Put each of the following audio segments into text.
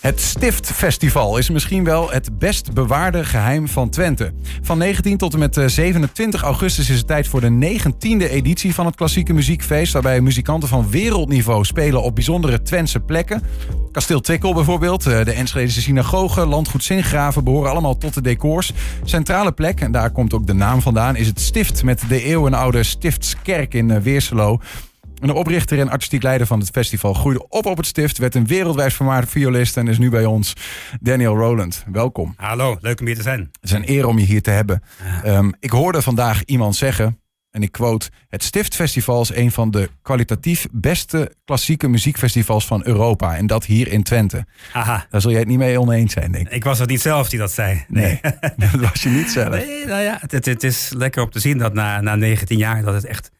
Het Stiftfestival is misschien wel het best bewaarde geheim van Twente. Van 19 tot en met 27 augustus is het tijd voor de 19e editie van het klassieke muziekfeest. Waarbij muzikanten van wereldniveau spelen op bijzondere Twentse plekken. Kasteel Twickel bijvoorbeeld, de Enschedese synagoge, Landgoed Zingraven behoren allemaal tot de decors. Centrale plek, en daar komt ook de naam vandaan, is het Stift met de eeuwenoude Stiftskerk in Weerselo. De oprichter en artistiek leider van het festival groeide op op het stift, werd een wereldwijd vermaard violist en is nu bij ons Daniel Rowland. Welkom. Hallo, leuk om hier te zijn. Het is een eer om je hier te hebben. Ehm, ik hoorde vandaag iemand zeggen, en ik quote: Het Stiftfestival is een van de kwalitatief beste klassieke muziekfestivals van Europa. En dat hier in Twente. Aha. Daar zul jij het niet mee oneens zijn, denk ik. Ik was het niet zelf die dat zei. Nee, dat was je niet zelf. Nee, nou ja, het, het, is lekker om te zien dat na, na 19 jaar dat het echt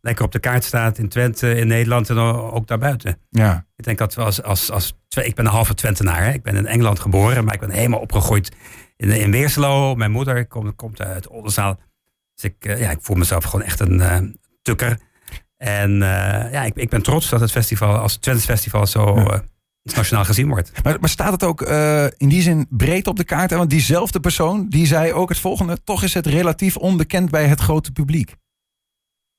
lekker op de kaart staat in Twente, in Nederland en ook daarbuiten. Ja. Ik denk dat we als, als, als ik ben een halve Twentenaar. Hè? Ik ben in Engeland geboren, maar ik ben helemaal opgegroeid in, in Weerselo. Mijn moeder komt, komt uit Oldenzaal. Dus ik, ja, ik voel mezelf gewoon echt een uh, tukker. En uh, ja, ik, ik ben trots dat het festival als Twente Festival zo ja. uh, internationaal gezien wordt. Maar, maar staat het ook in die zin breed op de kaart? Want diezelfde persoon die zei ook het volgende: toch is het relatief onbekend bij het grote publiek.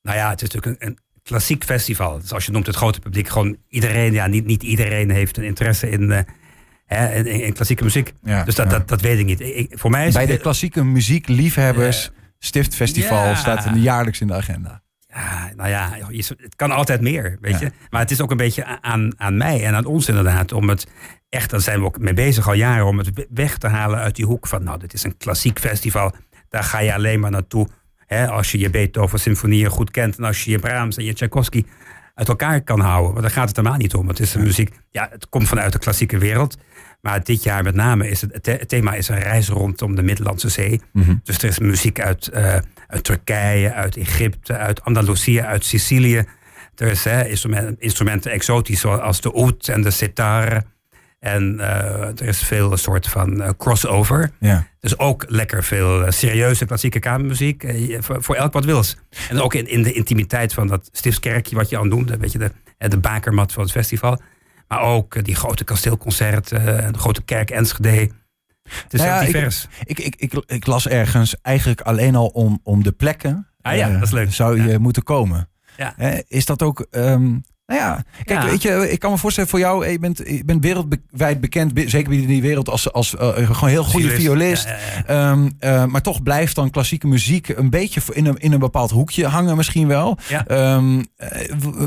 Nou ja, het is natuurlijk een, een, klassiek festival. Dus als je noemt het grote publiek, gewoon iedereen, ja, niet, niet iedereen heeft een interesse in, uh, hè, in, in, klassieke muziek. Ja, dus dat, ja. dat, dat weet ik niet. Ik, voor mij is Bij de klassieke muziekliefhebbers, uh, Stiftfestival ja. staat jaarlijks in de agenda. Ja, nou ja, het kan altijd meer, weet je. Maar het is ook een beetje aan, aan mij en aan ons inderdaad om het echt, daar zijn we ook mee bezig al jaren, om het weg te halen uit die hoek van, nou, dit is een klassiek festival. Daar ga je alleen maar naartoe Hè, als je je Beethoven-symfonieën goed kent en als je je Brahms en je Tchaikovsky uit elkaar kan houden. Maar daar gaat het helemaal niet om. Het is een muziek, ja, het komt vanuit de klassieke wereld. Maar dit jaar met name is het, het thema is een reis rondom de Middellandse Zee. Mm -hmm. Dus er is muziek uit, uh, uit Turkije, uit Egypte, uit Andalusië, uit Sicilië. Er is hè, instrumenten, instrumenten exotisch zoals de oud en de sitar. En uh, er is veel een soort van uh, crossover. Ja. Dus ook lekker veel uh, serieuze klassieke kamermuziek. Voor, elk wat wils. En ook in, in de intimiteit van dat stiftskerkje wat je al noemde. Weet je, de, de bakermat van het festival. Maar ook die grote kasteelconcerten. de grote kerk Enschede. Het is nou ja, divers. Ik, ik, ik, ik, ik, las ergens eigenlijk alleen al om, om de plekken. Ah ja, dat is leuk. Zou je ja. moeten komen. Ja. is dat ook... Um, nou ja, kijk, Ja. weet je, ik kan me voorstellen voor jou, je bent, je bent wereldwijd bekend, be- zeker binnen die wereld, als, als uh, gewoon heel goede violist. Ja, Ehm, uh, maar toch blijft dan klassieke muziek een beetje in een, in een bepaald hoekje hangen misschien wel. Ehm,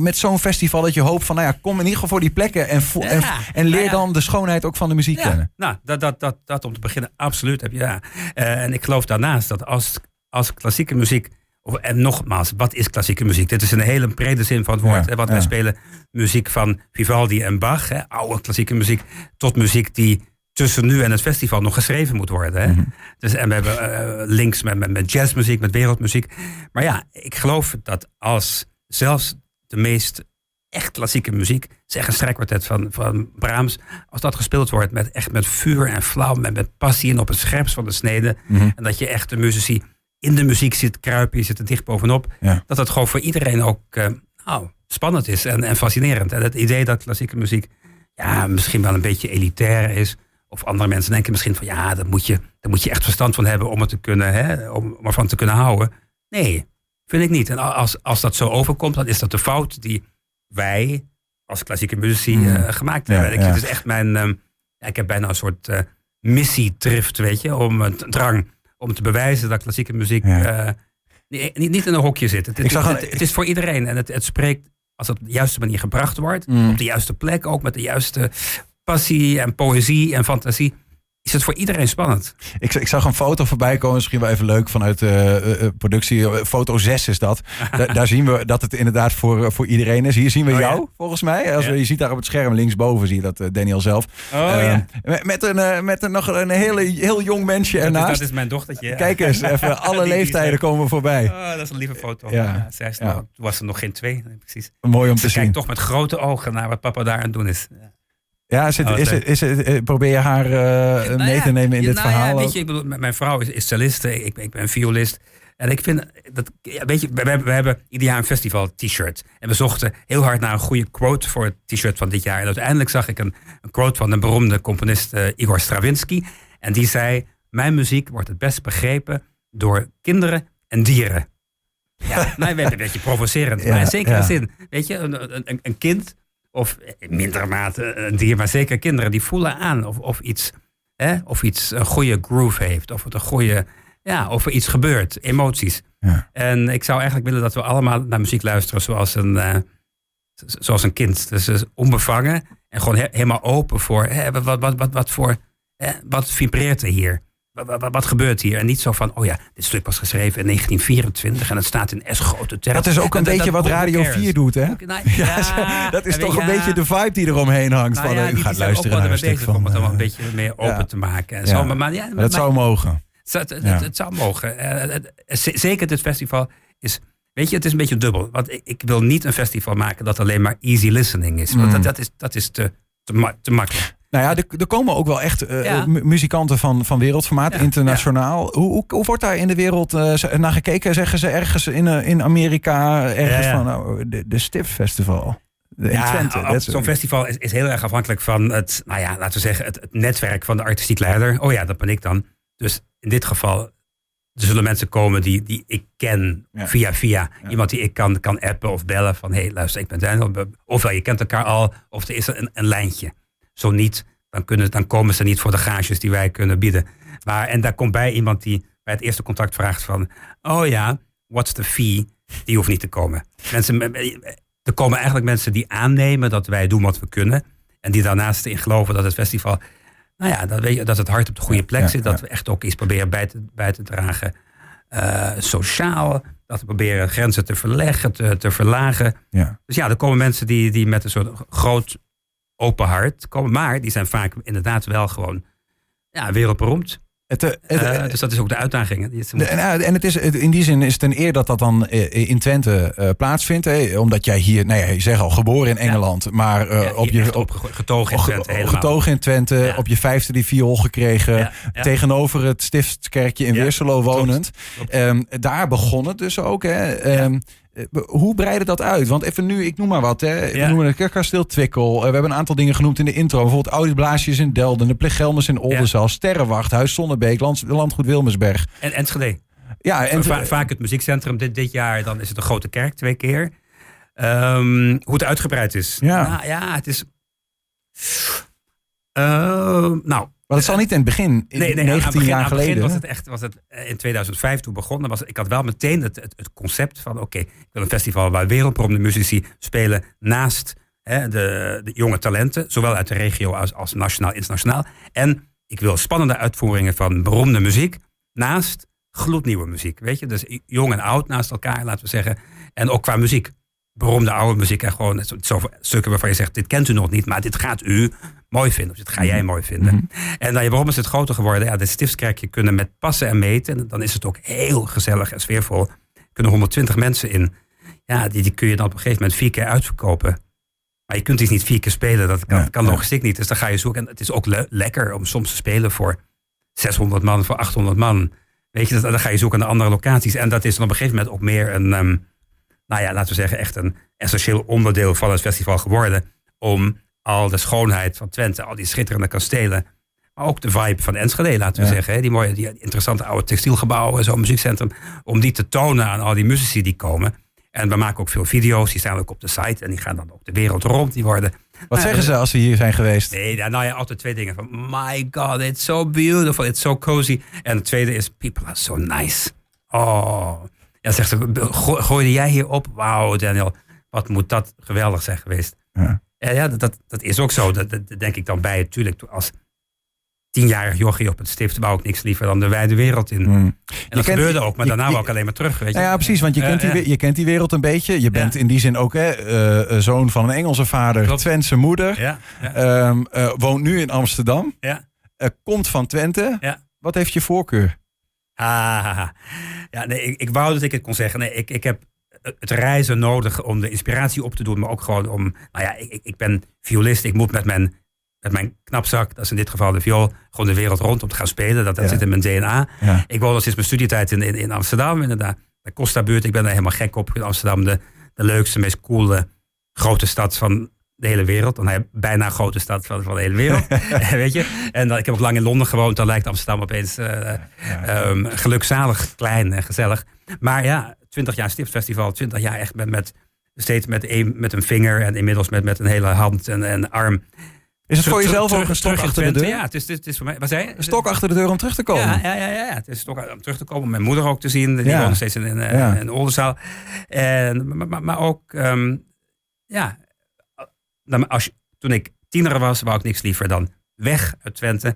met zo'n festival dat je hoopt van, nou ja, kom in ieder geval voor die plekken en, en, en leer Nou dan de schoonheid ook van de muziek kennen. nou, dat, dat, dat, dat om te beginnen, absoluut heb je ja. Eh, en ik geloof daarnaast dat als, als klassieke muziek. Of, en nogmaals, wat is klassieke muziek? Dit is een hele brede zin van het woord. Ja, hè, want ja. wij spelen muziek van Vivaldi en Bach, hè, oude klassieke muziek, tot muziek die tussen nu en het festival nog geschreven moet worden. Hè? Mhm. dus, en we hebben eh, links met, met, met jazzmuziek, met wereldmuziek. Maar ja, ik geloof dat als zelfs de meest echt klassieke muziek, zeg een strijkkwartet van, van Brahms, als dat gespeeld wordt met echt met vuur en flauw, met, met passie en op het scherpst van de snede, Mhm. en dat je echt de muzici in de muziek zit kruipen, je zit er dicht bovenop, Ja. dat het gewoon voor iedereen ook eh, nou, spannend is en, en fascinerend. En het idee dat klassieke muziek ja, misschien wel een beetje elitair is, of andere mensen denken misschien van ja, daar moet je, daar moet je echt verstand van hebben om het te kunnen, hè, om, om ervan te kunnen houden. Nee, vind ik niet. En als, als dat zo overkomt, dan is dat de fout die wij als klassieke muzici Mm. eh, gemaakt Ja, hebben. Ik, ja. Het is echt mijn, ehm, ik heb bijna een soort eh missietrift, weet je, om een drang om te bewijzen dat klassieke muziek Ja. eh, niet, niet, in een hokje zit. Het, Ik het, het, het is voor iedereen en het, het spreekt als het op de juiste manier gebracht wordt, Mm. op de juiste plek, ook met de juiste passie en poëzie en fantasie, is het voor iedereen spannend. Ik, ik zag een foto voorbij komen, misschien wel even leuk vanuit de productie. Eh, Foto 6 is dat. Da- daar zien we dat het inderdaad voor, eh, voor iedereen is. Hier zien we Oh, ja. jou, volgens mij. Als Ja. we, je ziet daar op het scherm linksboven, zie je dat eh, Daniel zelf. Oh, Eh, ja. met, met een, eh, met een, nog een hele, heel jong mensje Dat is, ernaast. dat is mijn dochtertje. Kijk eens, even alle Die- is, leeftijden eh, komen voorbij. Oh, dat is een lieve foto. Ja. Zij is nog- was er nog geen twee, precies. Mooi om te Ze zien. kijkt toch met grote ogen naar wat papa daar aan het doen is. Ja, is het, Oh, is het, is het, eh, probeer je haar eh, Nou mee ja, te nemen in ja, dit nou verhaal? Ja, weet je, ik bedoel, mijn vrouw is, is celliste, ik, ben- ik ben violist. En ik vind, dat, weet je, we, hebben, we hebben ieder jaar een festival t-shirt. En we zochten heel hard naar een goede quote voor het t-shirt van dit jaar. En uiteindelijk zag ik een, een quote van de beroemde componist uh, Igor Stravinsky. En die zei, mijn muziek wordt het best begrepen door kinderen en dieren. Ja, nou, werd een beetje provocerend, ja, maar in zekere zin. Weet je, een, een, een, kind, of in mindere mate een dier, maar zeker kinderen, die voelen aan of, of iets, hè, of iets een goede groove heeft, of het een goede, ja, of er iets gebeurt, emoties. Ja. En ik zou eigenlijk willen dat we allemaal naar muziek luisteren zoals een, uh, zoals een kind. Dus onbevangen en gewoon helemaal open voor hè, wat, wat, wat, wat voor, hè, wat vibreert er hier? Wat, wat, gebeurt hier? En niet zo van, oh ja, dit stuk was geschreven in 1924 en het staat in S grote term. Dat is ook een beetje wat Radio 4 doet, hè? Nou, ja, dat is toch een beetje de vibe die eromheen hangt. Nou, van, ja, u gaat luisteren naar een stuk van... Om het allemaal een beetje meer open te maken. En zo. Maar, ja, dat zou mogen. Het, het, het, zou mogen. Uh, zeker dit festival is... Weet je, het is een beetje dubbel. Want ik, ik, wil niet een festival maken dat alleen maar easy listening is. Want mm. dat, dat, is, dat is te, te, te makkelijk. Nou ja, er, er komen ook wel echt uh, muzikanten van, van wereldformaat, internationaal. Hoe, hoe, hoe, wordt daar in de wereld uh, naar gekeken? Zeggen ze ergens in, uh, in Amerika, ergens van nou, de, de Stift Festival? De ja, zo'n festival is, is, heel erg afhankelijk van het, nou ja, laten we zeggen, het, het, netwerk van de artistiek leider. Oh ja, dat ben ik dan. Dus in dit geval er zullen mensen komen die, die ik ken via via. Iemand die ik kan, kan appen of bellen van hé, hey, luister, ik ben Daniel. Ofwel je kent elkaar al, of er is een, een lijntje. Zo niet, dan, kunnen, dan komen ze niet voor de gages die wij kunnen bieden. Maar, en daar komt bij iemand die bij het eerste contact vraagt van... oh ja, what's the fee? Die hoeft niet te komen. Mensen, er komen eigenlijk mensen die aannemen dat wij doen wat we kunnen... en die daarnaast in geloven dat het festival... nou ja, dat, weet je, dat het hart op de goede plek zit... dat we echt ook iets proberen bij te, bij te dragen... Uh, sociaal, dat we proberen grenzen te verleggen, te, te verlagen. Ja. Dus ja, er komen mensen die, die met een soort groot open hart komen. Maar die zijn vaak inderdaad wel gewoon ja, wereldberoemd. Het, eh, het, uh, dus dat is ook de uitdaging. En het is, in die zin is het een eer dat dat dan eh, in Twente uh, plaatsvindt. Hè? Omdat jij hier, nou ja, je zegt al, geboren in Engeland. Maar uh, ja, op je, op, getogen in Twente. Helemaal. Getogen in Twente. Op je vijfde die viool gekregen. Tegenover het Stiftskerkje in Weerselo wonend. Um, daar begon het dus ook. Hè? Um, eh, hoe breiden dat uit? Want even nu, ik noem maar wat. Hè. We noemen het Kerkkasteel Twikkel. Uh, we hebben een aantal dingen genoemd in de intro. Bijvoorbeeld Audi Blaasjes in Delden. De Plegelmes in Oldenzaal. Ja. Sterrenwacht. Huis Zonnebeek. Landgoed Wilmersberg. En Enschede. Ja, en Va vaak het muziekcentrum dit, dit jaar. Dan is het een grote kerk twee keer. Um, hoe het uitgebreid is. Ja, nou, ja het is... Uh, nou, dat zal niet in het begin, in nee, nee, 19 begin, jaar geleden. Begin was het echt, was het eh, in 2005 toen begonnen. Was, ik had wel meteen het, het, het concept van, oké, ik wil een festival waar wereldberoemde muzici spelen naast hè, de, de, jonge talenten, zowel uit de regio als, als nationaal, internationaal. En ik wil spannende uitvoeringen van beroemde muziek naast gloednieuwe muziek. Weet je, dus jong en oud naast elkaar, laten we zeggen. En ook qua muziek beroemde oude muziek en gewoon zo, stukken waarvan je zegt, dit kent u nog niet, maar dit gaat u mooi vinden. Of dit ga jij mhm. mooi vinden. Mhm. En dan, waarom is het groter geworden? Ja, de stiftskerkje kunnen met passen en meten. En dan is het ook heel gezellig en sfeervol. Er kunnen 120 mensen in. Ja, die, die kun je dan op een gegeven moment vier keer uitverkopen. Maar je kunt die niet vier keer spelen. Dat kan, ja, kan logistiek niet. Dus dan ga je zoeken. En het is ook lekker om soms te spelen voor 600 man, voor 800 man. Weet je, dan ga je zoeken naar andere locaties. En dat is dan op een gegeven moment ook meer een... Ehm, nou ja, laten we zeggen, echt een essentieel onderdeel van het festival geworden. Om al de schoonheid van Twente, al die schitterende kastelen. Maar ook de vibe van Enschede, laten we zeggen. Die mooie, die interessante oude textielgebouwen, zo'n muziekcentrum. Om die te tonen aan al die muzici die komen. En we maken ook veel video's, die staan ook op de site. En die gaan dan ook de wereld rond. Die worden, Wat nou, zeggen ze als ze hier zijn geweest? Nee, nou ja, altijd twee dingen. Van, my god, it's so beautiful, it's so cozy. En het tweede is, people are so nice. Oh, ja, zegt ze, gooide jij hier op? Wauw, Daniel, wat moet dat geweldig zijn geweest. Ja, ja dat, dat is ook zo. Dat, dat denk ik dan bij. Natuurlijk, als tienjarig jochie op het stift wou ik niks liever dan de wijde wereld in. Mm. En dat gebeurde ook, maar daarna wou ik alleen maar terug. Weet je? Ja, precies, want je, kent die, je kent die wereld een beetje. Je bent in die zin ook hè, uh, zoon van een Engelse vader, Klopt. Twentse moeder. Ja, um, uh, woont nu in Amsterdam. Ja. Komt van Twente. Ja. Wat heeft je voorkeur? Ah, ja, nee, ik, ik wou dat ik het kon zeggen. Nee, ik, ik heb het reizen nodig om de inspiratie op te doen, maar ook gewoon om, nou ja, ik, ik ben violist, ik moet met mijn met mijn knapzak, dat is in dit geval de viool, gewoon de wereld rond om te gaan spelen. Dat, dat zit in mijn DNA. Ja. Ik woon al sinds mijn studietijd in, in, in Amsterdam, inderdaad. De Costa-buurt, ik ben daar helemaal gek op. In Amsterdam, de, de leukste, meest coole grote stad van de hele wereld. Dan heb je bijna een grote stad van, van de hele wereld. Weet je? En dan, ik heb ook lang in Londen gewoond. Dan lijkt Amsterdam opeens uh, um, gelukzalig, klein en gezellig. Maar ja, 20 jaar Stiftfestival, 20 jaar echt met, met steeds met een, met een vinger en inmiddels met, met een hele hand en, en arm. Is het voor jezelf ook een stok achter de deur? Ja, het is, het is voor mij. Wat zei je? Een stok achter de deur om terug te komen. Ja, ja, ja, ja. het is een stok om terug te komen. Mijn moeder ook te zien. Die ja. steeds in, in, ja. in Oldenzaal. En, maar, maar, maar ook, um, ja, als, toen ik tiener was, wou ik niks liever dan weg uit Twente.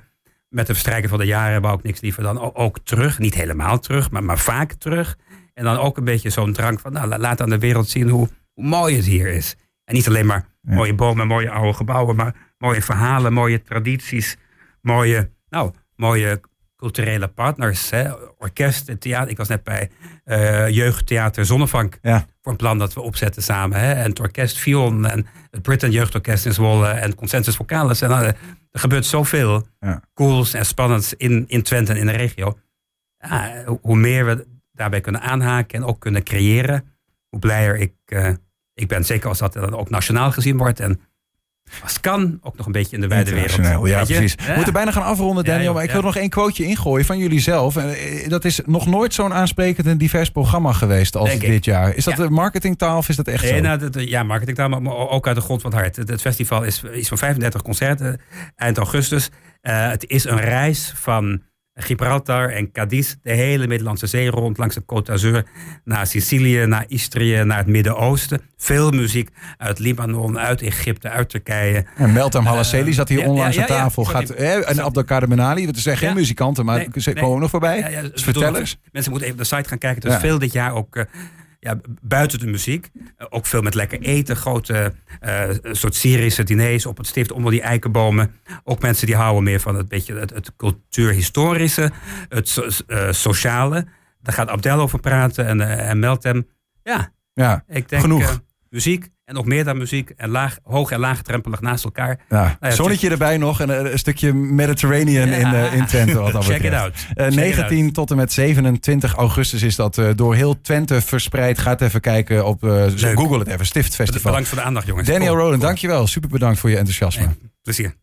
Met de verstrijken van de jaren wou ik niks liever dan ook terug. Niet helemaal terug, maar, maar vaak terug. En dan ook een beetje zo'n drang van, nou, laat aan de wereld zien hoe, hoe mooi het hier is. En niet alleen maar ja. mooie bomen, mooie oude gebouwen, maar mooie verhalen, mooie tradities, mooie, nou, mooie culturele partners. Hè? Orkest, theater. Ik was net bij uh, Jeugdtheater Zonnevank ja. voor een plan dat we opzetten samen. Hè? En het orkest Vion en het Britain Jeugdorkest in Zwolle en Consensus Vocalis. En uh, er gebeurt zoveel ja. cools en spannends in, in Twente en in de regio. Ja, hoe meer we daarbij kunnen aanhaken en ook kunnen creëren, hoe blijer ik, uh, ik ben. Zeker als dat dan ook nationaal gezien wordt. En als het kan, ook nog een beetje in de wijde wereld. Ja, precies. We moeten bijna gaan afronden, Daniel. Ja, maar ik wil nog één quoteje ingooien van jullie zelf. Dat is nog nooit zo'n aansprekend en divers programma geweest als Denk dit ik. jaar. Is dat de marketingtaal of is dat echt nee, zo? Nou, dat, ja, marketingtaal, maar ook uit de grond van het hart. Het, het festival is iets van 35 concerten eind augustus. Uh, het is een reis van Gibraltar en Cadiz, de hele Middellandse Zee rond, langs de Côte d'Azur, naar Sicilië, naar Istrië, naar het Midden-Oosten. Veel muziek uit Libanon, uit Egypte, uit Turkije. En Meltem Halasseli uh, zat hier ja, onlangs ja, aan tafel. Gaat, eh, en Abdelkader Benali, dat zijn geen muzikanten, maar Nee, ze nee. komen nog voorbij. Ja, ja, bedoel, vertel eens. Mensen moeten even op de site gaan kijken. Er is veel dit jaar ook eh, ja, buiten de muziek. Ook veel met lekker eten. Grote eh, soort Syrische diners op het stift onder die eikenbomen. Ook mensen die houden meer van het, beetje het, het cultuurhistorische. Het so- eh, sociale. Daar gaat Abdel over praten en, eh, en Meltem. Ja, Ja, ik denk Genoeg. muziek. En nog meer dan muziek. En laag, hoog en laagdrempelig naast elkaar. ja. ja, zonnetje erbij nog en eh, een stukje Mediterranean Ja. in, eh, in Twente. Wat dat Check it out. Eh, Check it 19 tot en met 27 augustus is dat eh, door heel Twente verspreid. Ga het even kijken op, eh. Google het even, Stiftfestival. Bedankt voor de aandacht, jongens. Daniel Cool. dankjewel. Super bedankt voor je enthousiasme. Plezier.